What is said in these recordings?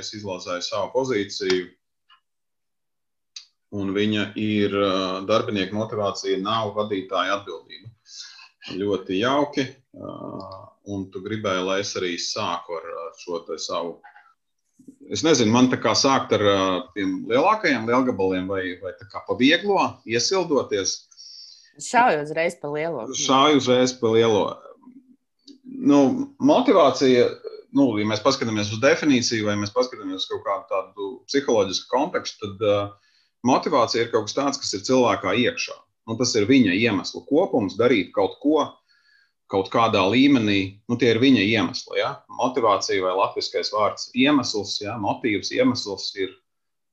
es izlozēju savu pozīciju, un viņa ir darbinieku motivācija, nav vadītāja atbildība. Ļoti jauki, un tu gribēji, lai es arī sāku ar šo savu. Es nezinu, man tā kā sākt ar tiem lielākajiem lielgabaliem vai, vai tā kā pa vieglo, iesildoties. Šāju uzreiz pa lielo. Šāju uzreiz pa lielo. Nu, motivācija nu, ja mēs paskatāmies uz definīciju, vai mēs paskatāmies uz kaut kādu tādu psiholoģisku kontekstu, tad uh, motivācija ir kaut kas tāds, kas ir cilvēkā iekšā. Un tas ir viņa iemeslu kopums, darīt kaut ko kaut kādā līmenī. Nu, tie ir viņa iemesli. Ja? Motivācija vai latviešu vārds iemesls, ja? motīvs, iemesls ir.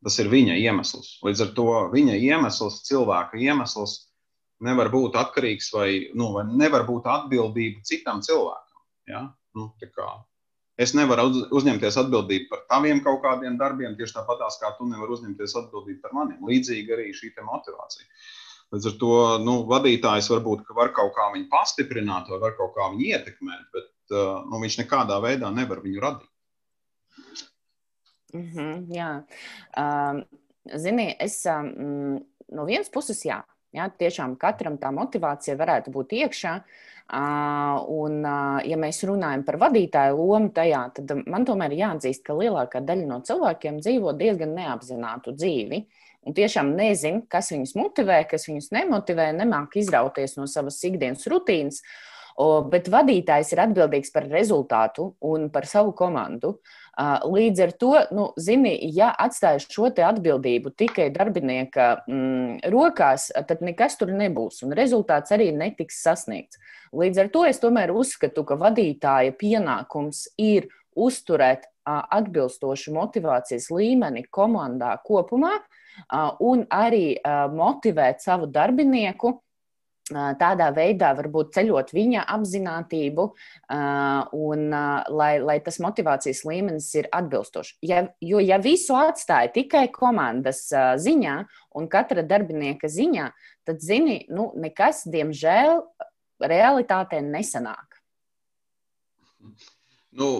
Tas ir viņa iemesls. Līdz ar to viņa iemesls, cilvēka iemesls, nevar būt atkarīgs vai, nu, vai nevar būt atbildība citam cilvēkam. Ja? Nu, Es nevaru uzņemties atbildību par taviem kaut kādiem darbiem, tieši tāpat kā tu nevari uzņemties atbildību par maniem. Līdzīgi arī šī motivācija. Līdz ar to nu, vadītājs varbūt var kaut kā viņu pastiprināt, vai var kaut kā viņu ietekmēt, bet uh, nu, viņš nekādā veidā nevar viņu radīt. Mm -hmm, jā, um, zini, es um, no vienas puses, jā, jā, tiešām katram tā motivācija varētu būt iekšā. Uh, Un, ja mēs runājam par vadītāju lomu tajā, tad man tomēr jāatzīst, ka lielākā daļa no cilvēkiem dzīvo diezgan neapzinātu dzīvi. Un tiešām nezinu, kas viņus motivē, kas viņus nemotivē, nemāk izrauties no savas ikdienas rutīnas. Bet vadītājs ir atbildīgs par rezultātu un par savu komandu. Līdz ar to, nu, zini, ja atstājas šo atbildību tikai darbinieka mm, rokās, tad nekas tur nebūs un rezultāts arī netiks sasniegts. Līdz ar to es tomēr uzskatu, ka vadītāja pienākums ir uzturēt atbilstošu motivācijas līmeni komandā kopumā un arī motivēt savu darbinieku tādā veidā varbūt ceļot viņa apziņotību, un lai, lai tas motivācijas līmenis ir atbilstošs. Ja, jo, ja visu atstāja tikai komandas ziņā un katra darbinieka ziņā, tad, zini, nu, nekas, diemžēl, realitātē nesanāk. Nu,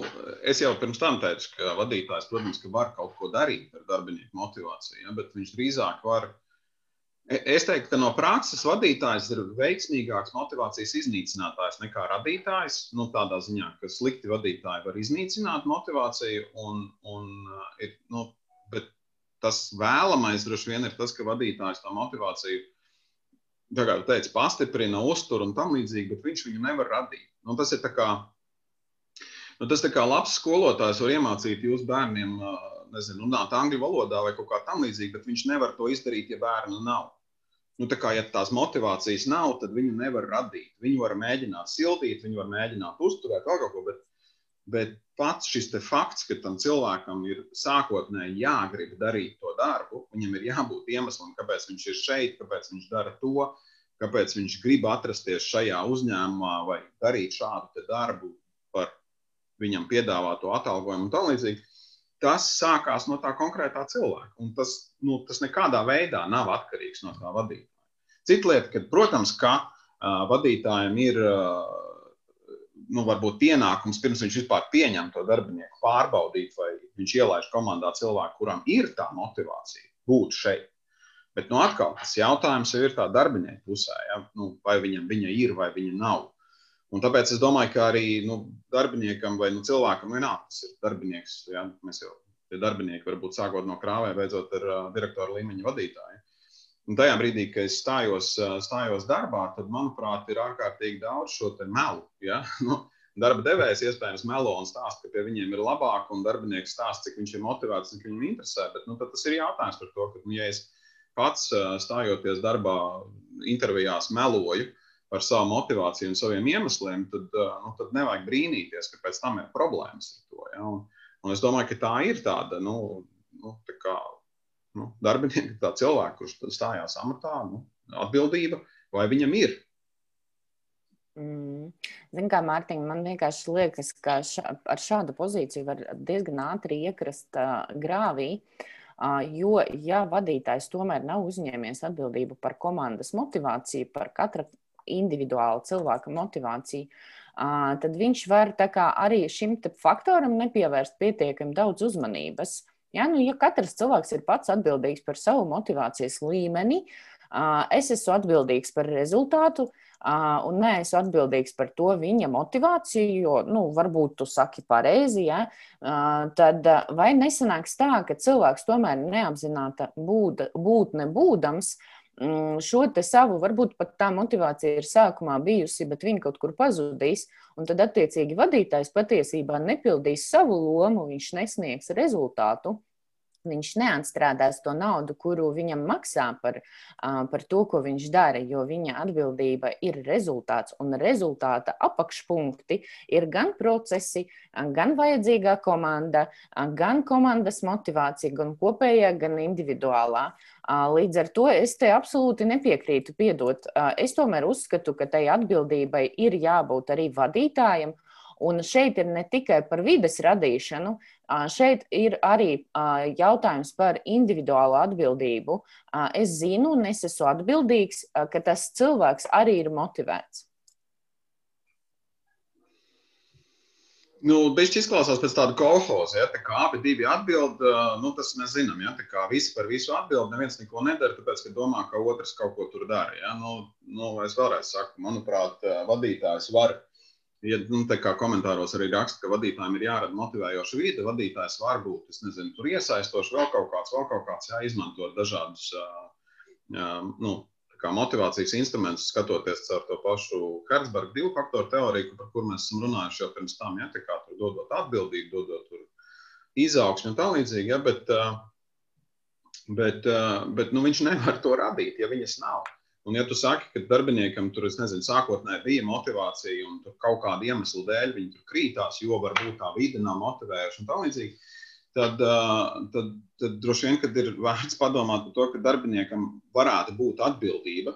es jau pirms tam teicu, ka vadītājs, protams, ka var kaut ko darīt ar darbinieku motivāciju, ja, bet viņš drīzāk var uh, es teiktu, ka no prakses vadītājs ir veiksmīgāks motivācijas iznīcinātājs nekā radītājs. Nu, tādā ziņā, ka slikti vadītāji var iznīcināt motivāciju, un, un uh, ir, nu, bet tas vēlamais droši vien ir tas, ka vadītājs to motivāciju, kā jau teicu, pastiprina, uztur un tam līdzīgi, bet viņš viņu nevar radīt. Nu, tas ir kā, nu, tas kā labs skolotājs var iemācīt jūsu bērniem. Nezinu, runāt angļu valodā vai kaut kā tamlīdzīga, bet viņš nevar to izdarīt, ja bērnu nav. Nu, kā ja tās motivācijas nav, tad viņu nevar radīt. Viņu var mēģināt sildīt, viņu var mēģināt uzturēt, vēl kaut ko. Bet, bet pats šis fakts, ka tam cilvēkam ir sākotnēji jāgrib darīt to darbu, viņam ir jābūt iemeslam, kāpēc viņš ir šeit, kāpēc viņš dara to, kāpēc viņš grib atrasties šajā uzņēmumā vai darīt šādu darbu par viņam piedāvāto atalgojumu un tā līdzīgi tas sākās no tā konkrētā cilvēka. Un tas, nu, tas nekādā veidā nav atkarīgs no tā vadītāja. Cita lieta, ka, protams, ka uh, vadītājiem ir uh, nu, varbūt pienākums pirms viņš vispār pieņem to darbinieku, pārbaudīt, vai viņš ielaiž komandā cilvēku, kuram ir tā motivācija būt šeit. Bet nu, atkal tas jautājums jau ir tā darbinieka pusē, ja? nu, vai viņam viņa ir vai viņa nav. Un tāpēc es domāju, ka arī nu, darbiniekam vai nu, cilvēkam vienalga, tas ir darbinieks. Ja? Mēs jau tie darbinieki var būt sākot no krāvē, beidzot ar uh, direktora līmeņa vadītāju. Un tajā brīdī, kad es stājos, stājos darbā, tad, manuprāt, ir ārkārtīgi daudz šo melu. Ja? Nu, darba devējs iespējams melo un stāsta, ka pie viņiem ir labāk, un darbinieks stāsta, cik viņš ir motivēts, cik viņam interesē. Bet nu, tas ir jautājums par to, ka, nu, ja es pats stājoties darbā, intervijās meloju, uh, par savu motivāciju un saviem iemesliem, tad, nu, tad nevajag brīnīties, ka pēc tam ir problēmas ar to. Ja? Un, un es domāju, ka tā ir tāda nu, nu, tā kā, nu, darbinieka, tā cilvēka, kurš stājās amatā, nu, atbildība, vai viņam ir. Mm. Ziniet, kā Mārtiņa, man vienkārši liekas, ka ša, ar šādu pozīciju var diezgan ātri iekrist uh, grāvī. Uh, jo, ja vadītājs tomēr nav uzņēmies atbildību par komandas motivāciju, par katra individuāla cilvēka motivācija, tad viņš var arī šim faktoram nepievērst pietiekami daudz uzmanības. Ja, nu, ja katrs cilvēks ir pats atbildīgs par savu motivācijas līmeni, es esmu atbildīgs par rezultātu, un neesmu atbildīgs par to viņa motivāciju, jo, nu, varbūt tu saki pareizi, ja, tad vai nesanāks tā, ka cilvēks tomēr neapzināta būt, būt nebūdams, Mm, šo savu, varbūt pat tā motivācija ir sākumā bijusi, bet viņa kaut kur pazudīs. Un tad, attiecīgi, vadītājs patiesībā nepildīs savu lomu, viņš nesniegs rezultātu. Viņš neatstrādās to naudu, kuru viņam maksā par, par to, ko viņš dara, jo viņa atbildība ir rezultāts. Un rezultāta apakšpunkti ir gan procesi, gan vajadzīgā komanda, gan komandas motivācija, gan kopējā, gan individuālā. Līdz ar to es te absolūti nepiekrītu. Piedot. Es tomēr uzskatu, ka tai atbildībai ir jābūt arī vadītājam Un šeit ir ne tikai par vides radīšanu, šeit ir arī jautājums par individuālu atbildību. Es zinu, un es esmu atbildīgs, ka tas cilvēks arī ir motivēts. Nu, Viņš izklausās pēc tāda kolhoza, ja tā kā abi divi atbild, nu, tas mēs zinām, ja tā kā visi par visu atbild, neviens neko nedara, tāpēc, ka domā, ka otrs kaut ko tur dara. Ja? Nu, nu, es vēlreiz saku, manuprāt, vadītājs var Ja nu, komentāros arī raksta, ka vadītājiem ir jārada motivējoša vide, vadītājs var būt nezinu, tur iesaistošs, vēl kaut kāds, vēl kaut kāds, jā, izmantot dažādus nu, motivācijas instrumentus, skatoties caur to pašu Herzberga divu faktoru teoriju, par kur mēs esam runājuši jau pirms tam, ja, kā tur dodot atbildību, dodot izaugsmu un tā līdzīgi. Ja, bet, bet, bet nu, viņš nevar to radīt, ja viņas nav. Un, ja tu saki, ka darbiniekam tur, nezinu, sākotnēji bija motivācija un kaut kāda iemesla dēļ viņi tur krītās, jo varbūt tā vide nav motivējuša un tā līdzīgi, tad, tad, tad droši vien, kad ir vērts padomāt par to, ka darbiniekam varētu būt atbildība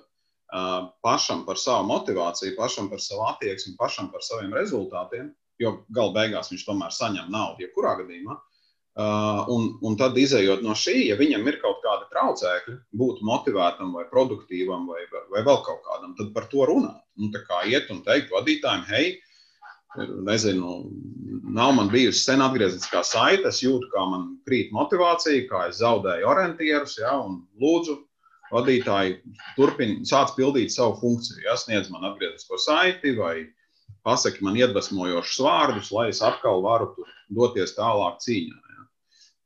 pašam par savu motivāciju, pašam par savu attieksmi, pašam par saviem rezultātiem, jo galu beigās viņš tomēr saņem naudu, jebkurā gadījumā. Uh, un, un tad, izējot no šī, ja viņam ir kaut kāda traucēkļa, būt motivētam, vai produktīvam, vai, vai, vēl kaut kādam, tad par to runāt. Nu, tā kā iet un teikt vadītājiem, hei, nezinu, nav man bijusi sen atgriezniskā saite, es jūtu, kā man krīt motivācija, kā es zaudēju orientierus, ja, un lūdzu, vadītāji, turpini, sāc pildīt savu funkciju, ja, sniedz man atgrieznisko saiti vai pasaki man iedvesmojošus vārdus, lai es atkal varu doties tālāk cīņā.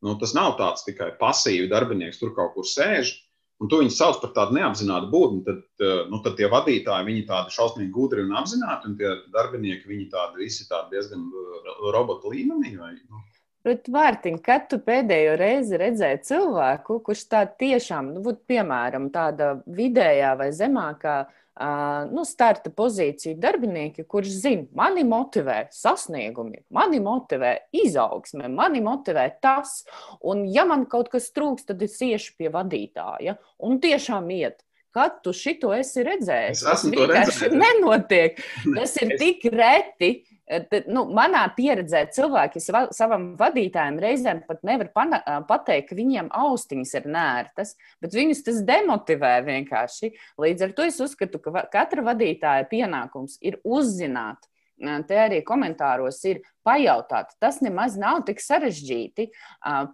Nu, tas nav tāds tikai pasīvi darbinieks, tur kaut kur sēž. Un to viņi sauc par tādu neapzinātu būtni. Tad, eh, nu, tad tie vadītāji, viņi tādi šausmīgi gudri un apzināti, un tie darbinieki, viņi tādi visi tādi diezgan eh, robota līmenī. Vai, nu. Bet, Mārtiņ, kad tu pēdējo reizi redzēji cilvēku, kurš tā tiešām, nu, piemēram, tāda vidējā vai zemākā uh, nu, starta pozīciju darbinieki, kurš zina, mani motivē sasniegumi, mani motivē izaugsme, mani motivē tas. Un, ja man kaut kas trūks, tad es iešu pie vadītāja un tiešām iet. Kad tu šito esi redzējis? Tas vienkārši nenotiek. Tas ir tik reti, Tad, nu, manā pieredzē cilvēki savam vadītājam reizēm pat nevar pateikt, ka viņiem austiņas ir nērtas, bet viņus tas demotivē vienkārši. Līdz ar to es uzskatu, ka katra vadītāja pienākums ir uzzināt, te arī komentāros ir pajautāt. Tas nemaz nav tik sarežģīti.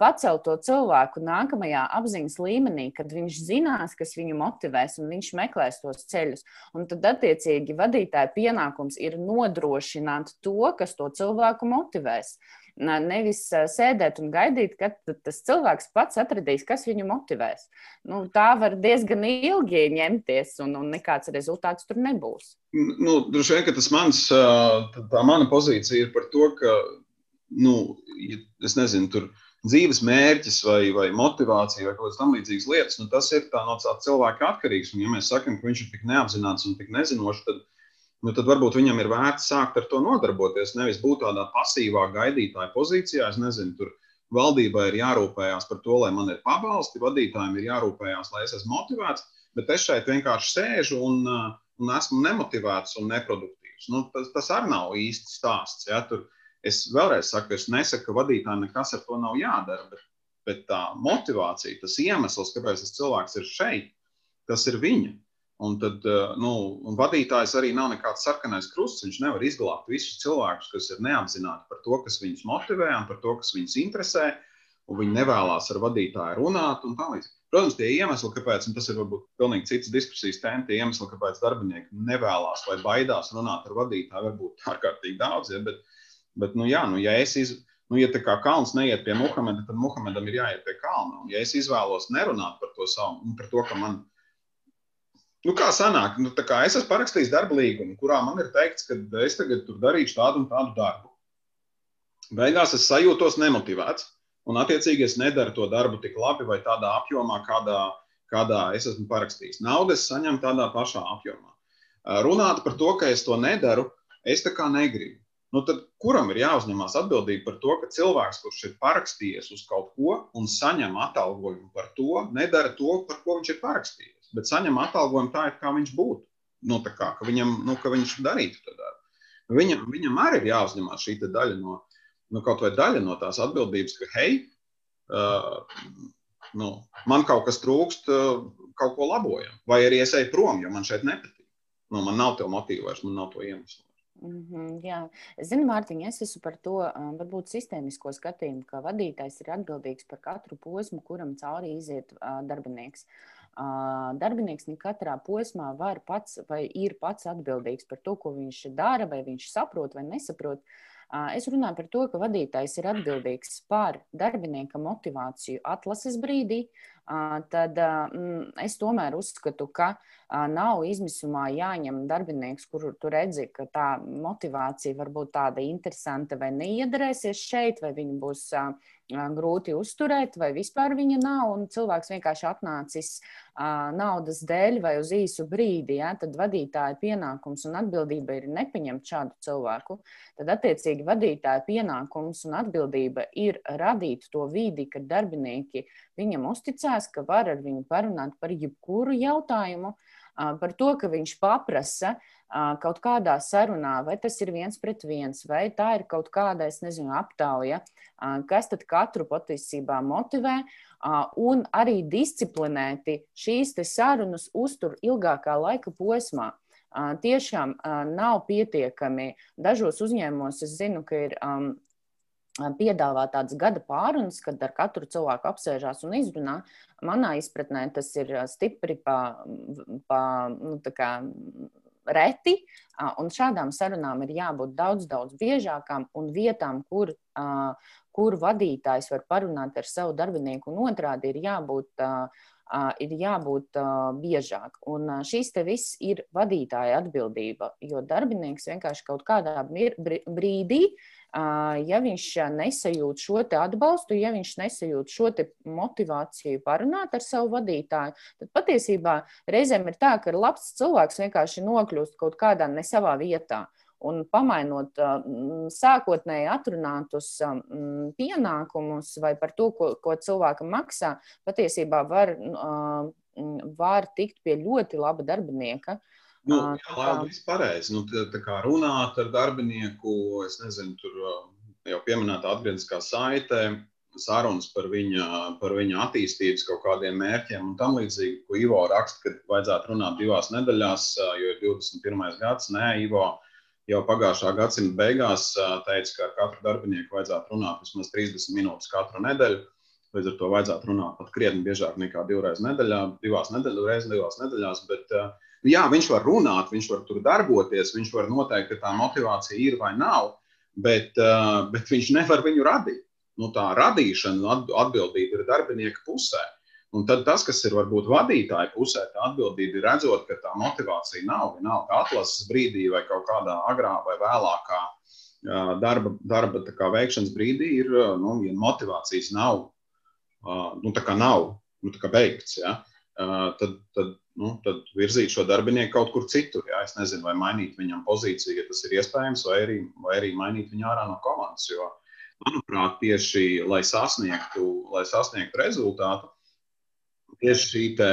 Pacelt to cilvēku nākamajā apziņas līmenī, kad viņš zinās, kas viņu motivēs un viņš meklēs tos ceļus. Un tad, attiecīgi, vadītāja pienākums ir nodrošināt to, kas to cilvēku motivēs. Nevis sēdēt un gaidīt, kad tas cilvēks pats atradīs, kas viņu motivēs. Nu, tā var diezgan ilgi ņemties, un, un nekāds rezultāts tur nebūs. Nu, droši vien, ka tas mans, tā mana pozīcija ir par to, ka, nu, es nezinu, tur dzīves mērķis vai, vai motivācija vai kaut kādas tam līdzīgas lietas, nu, tas ir no tā cilvēka atkarīgs. Un, ja mēs sakām, ka viņš ir tik neapzināts un tik nezinošs, tad nu, tad varbūt viņam ir vērts sākt ar to nodarboties. Nevis būt tādā pasīvā gaidītāja pozīcijā. Es nezinu, tur valdībai ir jārūpējās par to, lai man ir pabalsti, vadītājiem ir jārūpējās, lai es esmu motivēts, bet es šeit vienkārši sēžu un, uh, un esmu nemotivēts un neproduktīvs. Nu, tas, tas arī nav īsti stāsts. Ja? Tur es vēlreiz saku, es nesaku, ka vadītājiem nekas ar to nav jādara, bet, bet tā motivācija, tas iemesls, kāpēc tas cilvēks ir šeit, tas ir viņa. Un tad nu, un vadītājs arī nav nekāds sarkanais krusts. Viņš nevar izglābt visus cilvēkus, kas ir neapzināti par to, kas viņus motivē un par to, kas viņus interesē. Un viņi nevēlas ar vadītāju runāt un tā līdzīgi. Protams, tie iemesli, kāpēc, un tas ir varbūt pilnīgi cits diskusijas tēma, tie iemesli, kāpēc darbinieki nevēlas vai baidās runāt ar vadītāju, var būt ārkārtīgi daudz. Ja, bet, bet nu, jā, nu, ja es iz, nu, ja tā kā kalns neiet pie Muhameda, tad Muhamedam ir jāiet pie kalna. Un, ja es izvēlos nerunāt par to savu, par to, ka man, nu, kā sanāk, nu, kā es esmu parakstījis darba līgumu, kurā man ir teikts, ka es tagad darīšu tādu un tādu darbu. Beigās es sajūtos nemotivēts un attiecīgi es nedaru to darbu tik labi vai tādā apjomā, kādā, kādā es esmu parakstījis. Naudu es saņemu tādā pašā apjomā. Runāt par to, ka es to nedaru, es tā kā negribu. Nu, tad kuram ir jāuzņemās atbildība par to, ka cilvēks, kurš ir parakstījies uz kaut ko un saņem atalgojumu par to, nedara to, par ko viņš ir parakstījies, bet saņem atalgojumu tā, kā viņš būtu. Nu, kā, ka viņam, nu, ka viņš darītu to darbu. Viņam, viņam arī ir jāuzņemās šī daļa no, nu, kaut vai daļa no tās atbildības, ka, hei, uh, nu, man kaut kas trūkst, uh, kaut ko labojam. Vai arī es eju prom, jo man šeit nepatīk. Nu, man nav to motīvu vairs, man nav to iemeslu. Mm -hmm, jā, zinu, Mārtiņ, es esmu par to um, varbūt sistēmisko skatījumu, ka vadītājs ir atbildīgs par katru posmu, kuram cauri iziet uh, darbinieks. Uh, darbinieks ne katrā posmā var pats vai ir pats atbildīgs par to, ko viņš dara, vai viņš saprot vai nesaprot. Es runāju par to, ka vadītājs ir atbildīgs par darbinieka motivāciju atlases brīdī. Tad mm, es tomēr uzskatu, ka nav izmisumā jāņem darbinieks, kur tu redzi, ka tā motivācija var būt tāda interesanta vai neiedarēsies šeit, vai viņa būs grūti uzturēt, vai vispār viņa nav, un cilvēks vienkārši atnācis naudas dēļ vai uz īsu brīdi, ja, tad vadītāja pienākums un atbildība ir nepaņemt šādu cilvēku. Tad, attiecīgi, vadītāja pienākums un atbildība ir radīt to vidi, kad darbinieki viņam uzticās, ka var ar viņu parunāt par jebkuru jautājumu, par to, ka viņš paprasa kaut kādā sarunā, vai tas ir viens pret viens, vai tā ir kaut kāda, es nezinu, aptauja, kas tad katru patiesībā motivē, un arī disciplinēti šīs sarunas uztur ilgākā laika posmā. Tiešām nav pietiekami. Dažos uzņēmumos es zinu, ka ir um, piedāvā tādas gada pārunas, kad ar katru cilvēku apsēžās un izrunā. Manā izpratnē tas ir stipri pa, pa nu, reti, un šādām sarunām ir jābūt daudz, daudz biežākām un vietām, kur, kur vadītājs var parunāt ar savu darbinieku, un otrādi ir jābūt ir jābūt uh, biežāk. Un uh, šīs te viss ir vadītāja atbildība, jo darbinieks vienkārši kaut kādā brīdī ja viņš nesajūt šo atbalstu, ja viņš nesajūt šo motivāciju parunāt ar savu vadītāju, tad patiesībā reizēm ir tā, ka labs cilvēks vienkārši nokļūst kaut kādā ne savā vietā. Un pamainot sākotnēji atrunātus pienākumus vai par to, ko, ko cilvēkam maksā, patiesībā var, var tikt pie ļoti laba darbinieka. Uh, Nu, jā, labi, viss pareizi. Nu, tā, tā kā runāt ar darbinieku, es nezinu, tur jau pieminēta atgriezniskā saite, sarunas par viņa, par viņa attīstības kaut kādiem mērķiem un tam līdzīgi, ko Ivo raksta, ka vajadzētu runāt divās nedēļās, jo ir 21. gads. Nē, Ivo jau pagājušā gadsimta beigās teica, ka ar katru darbinieku vajadzētu runāt vismaz 30 minūtes katru nedēļu. Līdz ar to vajadzētu runāt pat krietni biežāk nekā divreiz nedēļā, divās nedēļās, reizes divās nedēļās. Bet, uh, Jā, viņš var runāt, viņš var tur darboties, viņš var noteikt, ka tā motivācija ir vai nav, bet, uh, bet viņš nevar viņu radīt. Nu, tā radīšana atbildība ir darbinieka pusē. Un tad tas, kas ir varbūt vadītāja pusē, tā atbildība ir redzot, ka tā motivācija nav vienalga atlases brīdī vai kaut kādā agrā vai vēlākā uh, darba, darba veikšanas brīdī, ir, nu, ja motivācijas nav, nu, tā kā nav nu, tā kā beigts. Ja? tad, tad, nu, tad virzīt šo darbinieku kaut kur citur. Jā. Es nezinu, vai mainīt viņam pozīciju, ja tas ir iespējams, vai arī, vai arī mainīt viņu ārā no komandas. Jo, manuprāt, tieši lai sasniegtu, lai sasniegtu rezultātu, tieši šī te,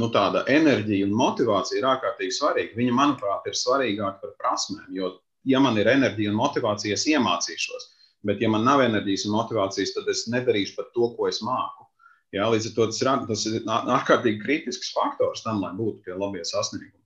nu, tāda enerģija un motivācija ir ārkārtīgi svarīga. Viņa, manuprāt, ir svarīgāka par prasmēm. Jo, ja man ir enerģija un motivācija, es iemācīšos. Bet, ja man nav enerģijas un motivācijas, tad es nedarīšu pat to, ko es māku. Jā, līdz ar to tas ir, tas ir ārkārtīgi kritisks faktors tam, lai būtu tie labie sasniegumi.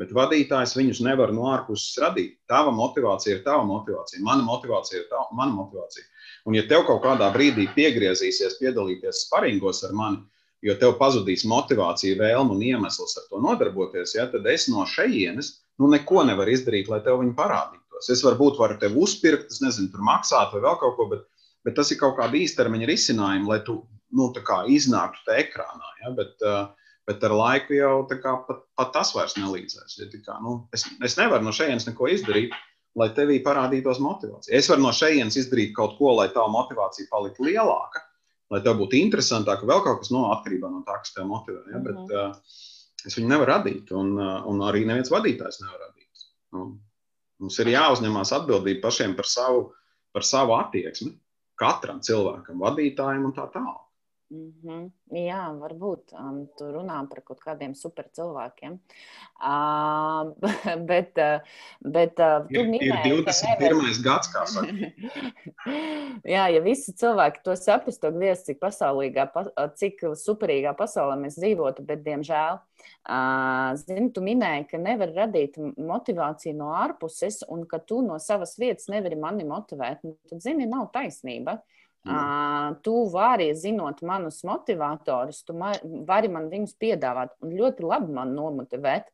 Bet vadītājs viņus nevar no ārpuses radīt. Tava motivācija ir tava motivācija, mana motivācija ir tava, mana motivācija. Un, ja tev kaut kādā brīdī piegriezīsies piedalīties sparingos ar mani, jo tev pazudīs motivācija, vēlme un iemesls ar to nodarboties, ja, tad es no šejienes nu, neko nevaru izdarīt, lai tev viņi parādītos. Es varbūt varu tevi uzpirkt, es nezinu, tur maksāt vai vēl kaut ko, bet, bet tas ir kaut kāda īstermiņa risinājuma, lai tu nu, iznāktu te ekrānā. Ja? Bet, uh, bet ar laiku jau kā, pat, pat tas vairs nelīdzēs. Ja, kā, nu, es, es nevaru no šejienes neko izdarīt, lai tevī parādītos motivācija. Es varu no šejienes izdarīt kaut ko, lai tā motivācija paliktu lielāka, lai tev būtu interesantāka, vēl kaut kas no nu, atkarībā no tā, kas tev motivē. Ja, bet, mm -hmm. uh, es viņu nevaru radīt, un, uh, un arī neviens vadītājs nevar radīt. Nu, mums ir jāuzņemās atbildība pašiem par savu, par savu attieksmi, katram cilvēkam, vadītājam un tā tālāk. Mm -hmm. Jā, varbūt um, tu runā par kaut kādiem super cilvēkiem. Uh, bet, bet uh, ir, minēji, ir 21. Nevar... gads, kā saka. Jā, ja visi cilvēki to saprast, tad diez cik pasaulīgā, cik superīgā pasaulē mēs dzīvotu, bet diemžēl. Uh, zini, tu minēji, ka nevar radīt motivāciju no ārpuses, un ka tu no savas vietas nevari mani motivēt. Nu, tad, zini, nav taisnība. Uh, Uh, tu vari, zinot manus motivatorus, tu vari man viņus piedāvāt un ļoti labi man nomotivēt.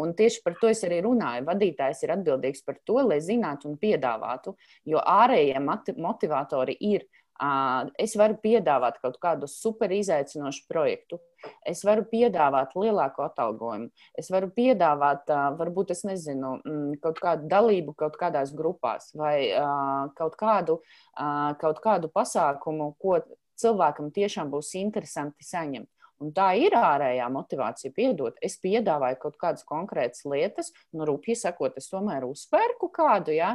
Un tieši par to es arī runāju. Vadītājs ir atbildīgs par to, lai zinātu un piedāvātu, jo ārējie motivatori ir Es varu piedāvāt kaut kādu super izaicinošu projektu. Es varu piedāvāt lielāku atalgojumu. Es varu piedāvāt, varbūt, es nezinu, mm, kaut kādu dalību kaut kādās grupās vai kaut kādu, kaut kādu pasākumu, ko cilvēkam tiešām būs interesanti saņemt. Un tā ir ārējā motivācija. Piedot, es piedāvāju kaut kādas konkrētas lietas, nu, rupji sakot, es tomēr uzpērku kādu, ja?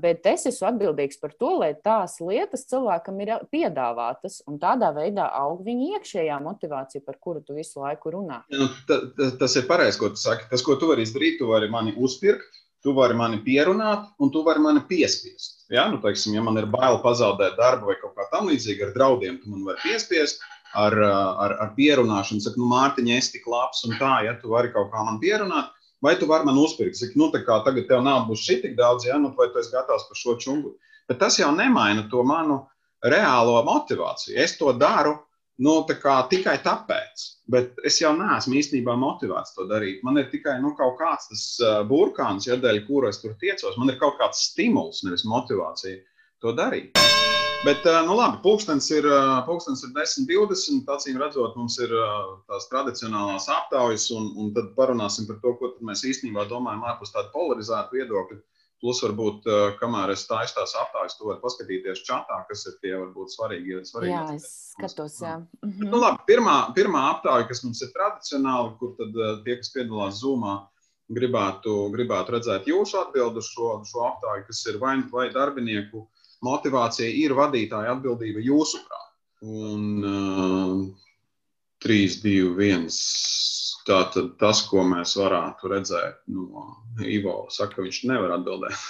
bet es esmu atbildīgs par to, lai tās lietas cilvēkam ir piedāvātas, un tādā veidā aug viņa iekšējā motivācija, par kuru tu visu laiku runā. Nu, ta, ta, tas ir pareizi, ko tu saki. Tas, ko tu vari izdarīt, tu vari mani uzpirkt. Tu vari mani pierunāt, un tu vari mani piespiest. Ja, nu, teiksim, ja man ir bail pazaudēt darbu vai kaut kā tamlīdzīga ar draudiem, tu man vari piespiest ar, ar, ar pierunāšanu. Saka, nu, Mārtiņa, es tik labs un tā, ja tu vari kaut kā man pierunāt, vai tu vari man uzpirkt. Saka, nu, tā kā tagad tev nav būs šī tik daudz, ja, nu, vai tu esi gatavs par šo čungu. Bet tas jau nemaina to manu reālo motivāciju. Es to daru nu, kā, tikai tāpēc, bet es jau neesmu īstenībā motivēts to darīt. Man ir tikai nu, kaut kāds tas burkāns, ja dēļ kura es tur tiecos. Man ir kaut kāds stimuls, nevis motivācija to darīt. Bet, nu labi, pulkstenis ir, pulkstenis ir 10.20. Acīm redzot, mums ir tās tradicionālās aptaujas, un, un tad parunāsim par to, ko mēs īstenībā domājam ārpus tāda polarizēta viedokļa. Plus, varbūt, kamēr es taisu tās aptaujas, tu vari paskatīties čatā, kas ir tie varbūt svarīgi. svarīgi jā, es skatos, jā. Mhm. Nu, labi, pirmā, pirmā aptauja, kas mums ir tradicionāli, kur tad tie, kas piedalās Zoomā, gribētu, gribētu redzēt jūsu atbildu šo, šo aptauju, kas ir vai, vai darbinieku motivācija ir vadītāja atbildība jūsuprāt. Un uh, 3, 2, 1. Tātad tas, ko mēs varētu redzēt no Ivo, saka, ka viņš nevar atbildēt.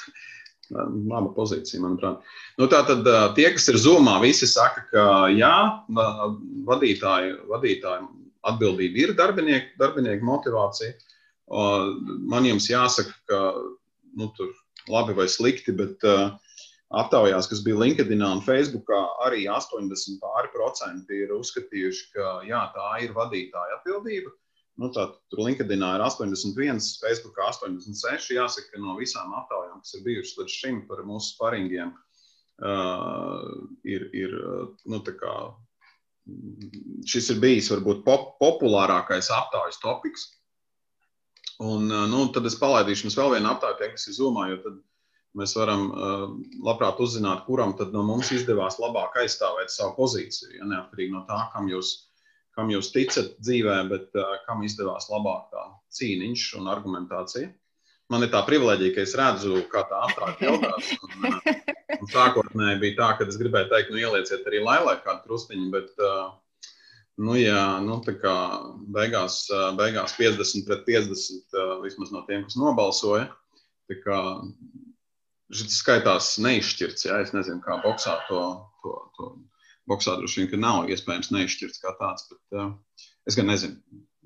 Laba pozīcija, manuprāt. Nu, Tātad uh, tie, kas ir zumā, visi saka, ka jā, vadītāju, vadītāju atbildība ir darbinieku, darbinieku motivācija. Uh, man jums jāsaka, ka nu, tur labi vai slikti, bet uh, aptaujās, kas bija LinkedIn un Facebook, arī 80% ir uzskatījuši, ka jā, tā ir vadītāja atbildība. Nu, Tātad tur LinkedIn ir 81, Facebook 86. Jāsaka, ka no visām aptaujām, kas ir bijušas līdz šim par mūsu sparingiem, uh, ir, ir nu, kā, šis ir bijis varbūt pop populārākais aptaujas topiks. Un, nu, tad es palaidīšu jums vēl vienu aptauju, kas ir zumā, jo tad mēs varam uh, labprāt uzzināt, kuram no mums izdevās labāk aizstāvēt savu pozīciju. Ja, neatkarīgi no tā, kam jūs, kam jūs ticat dzīvē, bet uh, kam izdevās labāk tā cīniņš un argumentācija. Man ir tā privilēģija, ka es redzu, kā tā ātrāk jautās. Un, un sākotnēji bija tā, ka es gribēju teikt, nu ielieciet arī lailai kādu krustiņu, bet uh, Nu, jā, nu, tā kā beigās, beigās 50 pret 50, vismaz no tiem, kas nobalsoja. Tā kā šis skaitās neizšķirts. Ja? Es nezinu, kā boxā to, to, to Boksā droši vien nav iespējams neizšķirts kā tāds, bet uh, es gan nezinu.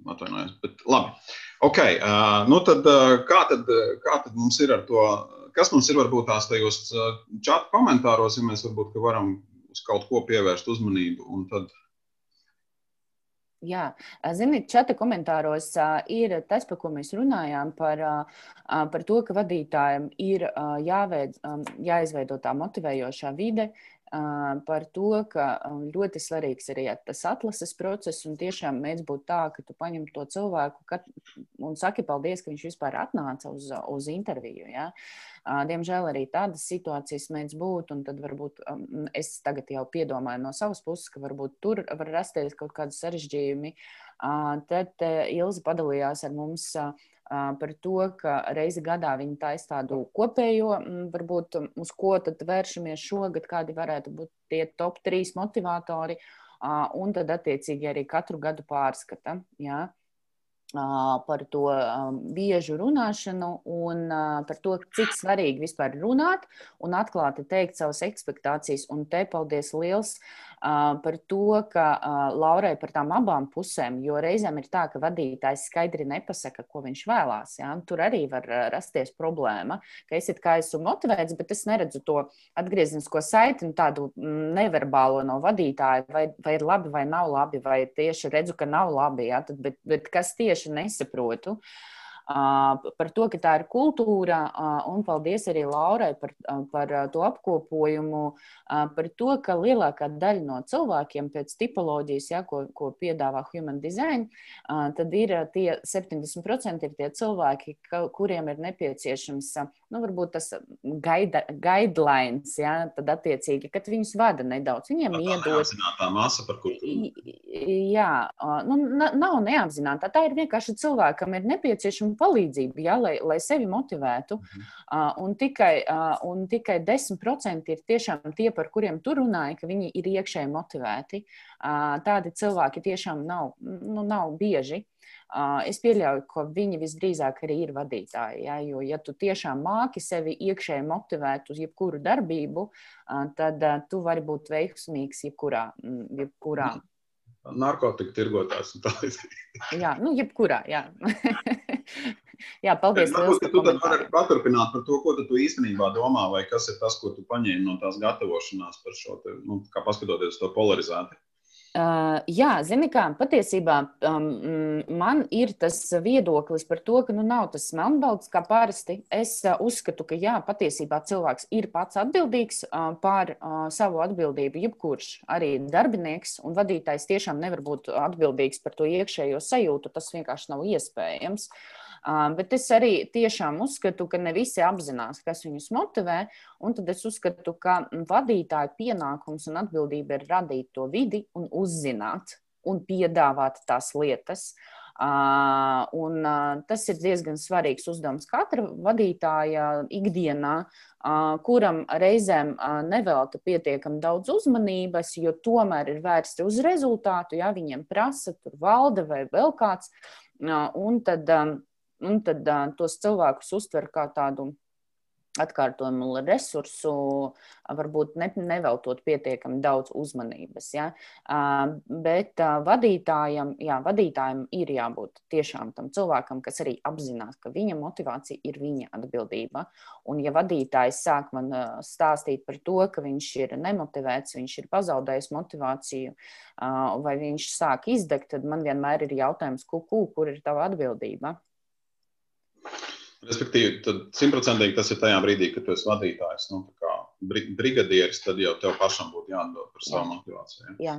Atvainojos, bet labi. Ok, uh, nu tad, uh, kā tad, kā tad mums ir ar to? Kas mums ir varbūt tās tajos čatu komentāros, ja mēs varbūt varam uz kaut ko pievērst uzmanību un tad Jā, ziniet, čata komentāros ir tas, par ko mēs runājām, par, par to, ka vadītājiem ir jāveic, jāizveido tā motivējošā vide, par to, ka ļoti svarīgs ir tas atlases process. Un tiešām mēdz būt tā, ka tu paņem to cilvēku un saki paldies, ka viņš vispār atnāca uz, uz interviju. Ja. Diemžēl arī tādas situācijas mēdz būt, un tad varbūt es tagad jau piedomāju no savas puses, ka varbūt tur var rasties kaut kādi sarežģījumi. Tad Ilza padalījās ar mums par to, ka reizi gadā viņi taisa tādu kopējo, varbūt uz ko tad vēršamies šogad, kādi varētu būt tie top 3 motivatori, un tad attiecīgi arī katru gadu pārskata. Ja? par to biežu runāšanu un par to, cik svarīgi vispār runāt un atklāti teikt savas expectācijas. Un te paldies liels par to, ka Laurai par tām abām pusēm, jo reizēm ir tā, ka vadītājs skaidri nepasaka, ko viņš vēlās. Ja? Tur arī var rasties problēma, ka es it kā esmu motivēts, bet es neredzu to atgrieznisko saiti tādu neverbālo no vadītāja, vai, vai ir labi vai nav labi, vai tieši redzu, ka nav labi. Ja? Tad, bet, bet kas tieši nesaprotu? Uh, par to, ka tā ir kultūra, un paldies arī Laurai par, par to apkopojumu, par to, ka lielākā daļa no cilvēkiem pēc tipoloģijas, ja, ko, ko piedāvā Human Design, tad ir tie 70% ir tie cilvēki, kuriem ir nepieciešams, nu, varbūt tas gaida, guidelines, ja, tad attiecīgi, kad viņus vada nedaudz, viņiem iedod. Tā masa, par kur tu... Jā, nu, nav neapzināta. Tā ir vienkārši cilvēkam ir nepieciešama palīdzību, ja, lai, lai sevi motivētu. Mhm. Uh, un, tikai, uh, un tikai 10% ir tiešām tie, par kuriem tu runāji, ka viņi ir iekšēji motivēti. Uh, tādi cilvēki tiešām nav, nu, nav bieži. Es pieļauju, ka viņi visdrīzāk arī ir vadītāji. Ja, jo, ja tu tiešām māki sevi iekšēji motivēt uz jebkuru darbību, tad tu vari būt veiksmīgs jebkurā. jebkurā. Narkotiku tirgotājs un tā līdzīgi. jā, nu, jebkurā. Jā. Jā, paldies. Varbūt, tu tad vari paturpināt par to, ko tu īstenībā domā, vai kas ir tas, ko tu paņēmi no tās gatavošanās par šo, te, nu, kā paskatoties to polarizāciju. Uh, jā, zini, kā patiesībā um, man ir tas viedoklis par to, ka nu, nav tas melnbalts kā parasti. Es uh, uzskatu, ka jā, patiesībā cilvēks ir pats atbildīgs uh, par uh, savu atbildību. Jebkurš arī darbinieks un vadītājs tiešām nevar būt atbildīgs par to iekšējo sajūtu. Tas vienkārši nav iespējams. Uh, Bet es arī tiešām uzskatu, ka ne visi apzinās, kas viņus motivē. Tad es uzskatu, ka vadītāja pienākums un atbildība ir radīt to vidi un uzzināt un piedāvāt tās lietas. Uh, un, uh, tas ir diezgan svarīgs uzdevums katra vadītāja ikdienā, uh, kuram reizēm uh, nevelta pietiekami daudz uzmanības, jo tomēr ir vērsti uz rezultātu. Ja viņiem prasa, tur valde vai vēl kāds. Uh, un tad, um, un tad uh, tos cilvēkus uztver kā tādu atkārtojumu resursu, varbūt ne, neveltot pietiekami daudz uzmanības. Ja? Uh, bet uh, vadītājam, jā, vadītājam ir jābūt tiešām tam cilvēkam, kas arī apzinās, ka viņa motivācija ir viņa atbildība. Un, ja vadītājs sāk man uh, stāstīt par to, ka viņš ir nemotivēts, viņš ir pazaudējis motivāciju, vai viņš sāk izdegt, tad man vienmēr ir jautājums, ku, ku, kur ir tava atbildība? Respektīvi, tad simtprocentīgi tas ir tajā brīdī, kad tu esi vadītājs, nu, brigadieris, tad jau tev pašam būtu jāatbild par savu motivāciju. Ja? Jā.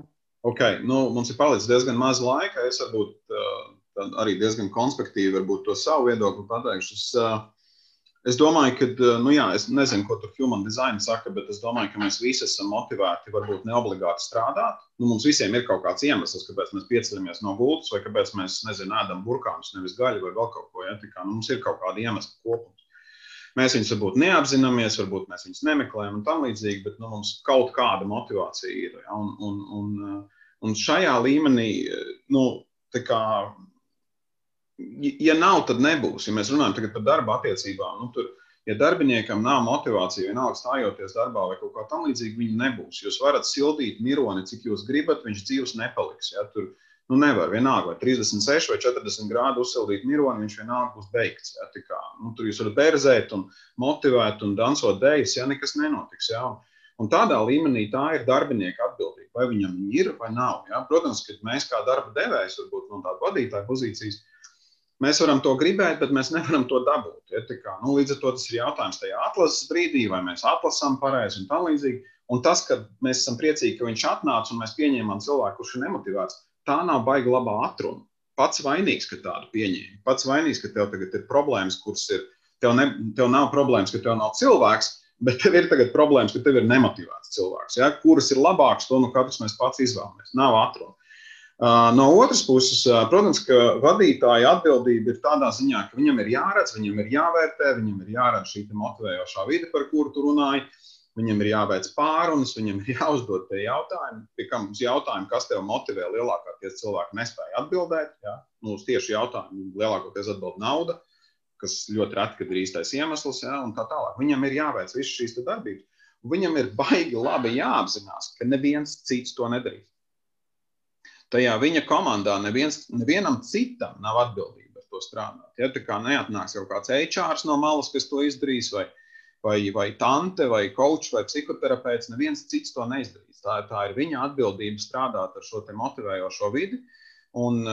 Okay, nu, mums ir palicis diezgan maz laika. Es varbūt uh, arī diezgan konspektīvi to savu viedokli pateikšu. Es, uh, Es domāju, ka, eh, nu jā, es nezinu, ko tur human design saka, bet es domāju, ka mēs visi esam motivēti, varbūt ne obligāti strādāt. Nu, mums visiem ir kaut kāds iemesls, kāpēc mēs pieceļamies no gultas, vai kāpēc mēs, nezinu, ēdam burkānus, nevis gaļu vai vēl kaut ko. Ja? Tā kā, nu, mums ir kaut kāda iemesla kopums. Mēs viņus varbūt neapzināmies, varbūt mēs viņus nemeklējam un tam līdzīgi, bet nu, mums kaut kāda motivācija ir. Ja? Un, un, un, eh, un šajā līmenī, eh, nu, tā kā ja nav, tad nebūs. Ja mēs runājam par darba attiecībām, nu, tur, Ja darbiniekam nav motivācija, vienalga stājoties darbā vai kaut kā tamlīdzīga, viņi nebūs. Jūs varat sildīt mironi, cik jūs gribat, viņš dzīves nepaliks. Ja? Tur nu, nevar vienalga, vai 36 vai 40 grādu uzsildīt mironi, viņš vienalga būs beigts. Ja? Kā, nu, tur jūs varat berzēt un motivēt un dansot dēļas, ja nekas nenotiks. Ja? Un tādā līmenī tā ir darbinieka atbildība. Vai viņam ir vai nav. Ja? Protams, ka mēs kā darba devējs, varbūt no tāda vadītāja pozīcijas, Mēs varam to gribēt, bet mēs nevaram to dabūt. Ja, kā, nu, līdz ar to tas ir jautājums tajā atlases brīdī, vai mēs atlasām pareizi un tā līdzīgi. Un tas, ka mēs esam priecīgi, ka viņš atnāca un mēs pieņēmām cilvēku, kurš ir nemotivēts, tā nav baigta labā atruna. Pats vainīgs, ka tādu pieņēmi. Pats vainīgs, ka tev tagad ir problēmas, kuras ir. Tev, ne, tev nav problēmas, ka tev nav cilvēks, bet tev ir tagad problēmas, ka tev ir nemotivēts cilvēks. Ja? Kuras ir labākas, to nu katrs mēs pats izvēlamies. Nav atruna. No otras puses, protams, ka vadītāja atbildība ir tādā ziņā, ka viņam ir jāredz, viņam ir jāvērtē, viņam ir jāredz šī motivējošā vide, par kuru tu runāji. Viņam ir jāveic pārunas, viņam ir jāuzdod tie jautājumi, pie kam uz jautājumu, kas tev motivē, lielākoties cilvēki nespēja atbildēt. Ja? Nu, uz tieši jautājumu lielākoties atbild nauda, kas ļoti reti ir īstais iemesls, ja? un tā tālāk. Viņam ir jāveic visas šīs darbības. Viņam ir baigi labi jāapzinās, ka neviens cits to nedarīs tajā viņa komandā neviens, nevienam citam nav atbildība ar to strādāt. Ja, tā kā neatnāks kaut kāds HR no malas, kas to izdarīs, vai, vai, vai tante, vai coach, vai psihoterapeits, neviens cits to neizdarīs. Tā, tā ir viņa atbildība strādāt ar šo motivējošo vidi. Un,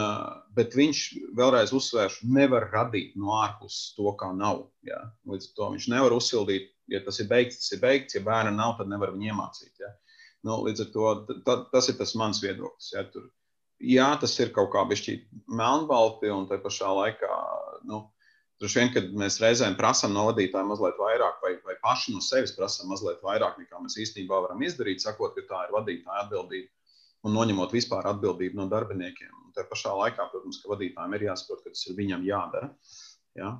bet viņš vēlreiz uzsvērš, nevar radīt no ārpuses to, kā nav. Ja? Līdz ar to viņš nevar uzsildīt, ja tas ir beigts, tas ir beigts, ja bērna nav, tad nevar viņu iemācīt. Ja? Nu, līdz ar to tas ir tas mans viedoklis. Ja? Tur, jā, tas ir kaut kā bišķīt melnbalti, un te pašā laikā, nu, droši vien, kad mēs reizēm prasām no vadītāja mazliet vairāk, vai, vai paši no sevis prasām mazliet vairāk, nekā mēs īstenībā varam izdarīt, sakot, ka tā ir vadītāja atbildība un noņemot vispār atbildību no darbiniekiem. Un te pašā laikā, protams, ka vadītājiem ir jāsaprot, ka tas ir viņam jādara. Ja?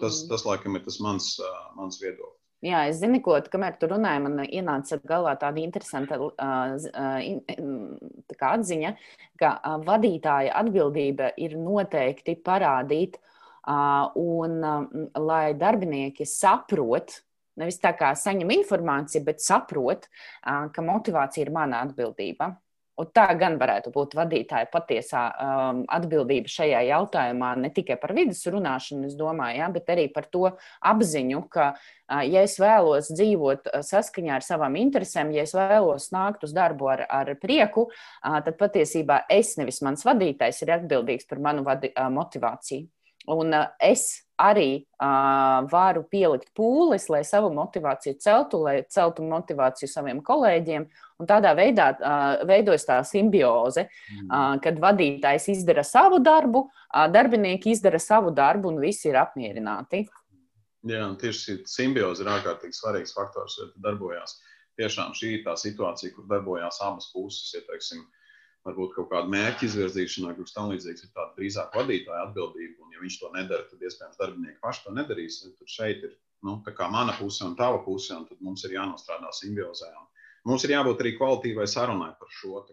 Tas, tas, laikam, ir tas mans, mans viedoklis. Jā, es zinu, ko kamēr tu runāji, man ienāca galvā tāda interesanta uh, tā atziņa, ka uh, vadītāja atbildība ir noteikti parādīt, uh, un uh, lai darbinieki saprot, nevis tā kā saņem informāciju, bet saprot, uh, ka motivācija ir mana atbildība. Un tā gan varētu būt vadītāja patiesā um, atbildība šajā jautājumā, ne tikai par vidas runāšanu, domāju, ja, bet arī par to apziņu, ka, uh, ja es vēlos dzīvot saskaņā ar savām interesēm, ja es vēlos nākt uz darbu ar, ar prieku, uh, tad patiesībā es, nevis mans vadītājs, ir atbildīgs par manu vadi, uh, motivāciju. Un es arī uh, varu pielikt pūles, lai savu motivāciju celtu, lai celtu motivāciju saviem kolēģiem. Un tādā veidā uh, veidojas tā simbioze, uh, kad vadītājs izdara savu darbu, uh, darbinieki izdara savu darbu un visi ir apmierināti. Jā, tieši šī simbioze ir ārkārtīgi svarīgs faktors, jo darbojās. Tiešām šī tā situācija, kur darbojās abas puses. Ja, teiksim, uh, varbūt kaut kāda mērķa izvirzīšanā, kas tamlīdzīgs, ir tāda drīzāk vadītāja atbildība. Un, ja viņš to nedara, tad iespējams darbinieki paši to nedarīs. Tad šeit ir nu, mana puse un tava puse, un tad mums ir jānostrādā simbiozē. Un mums ir jābūt arī kvalitīvai sarunai par šo.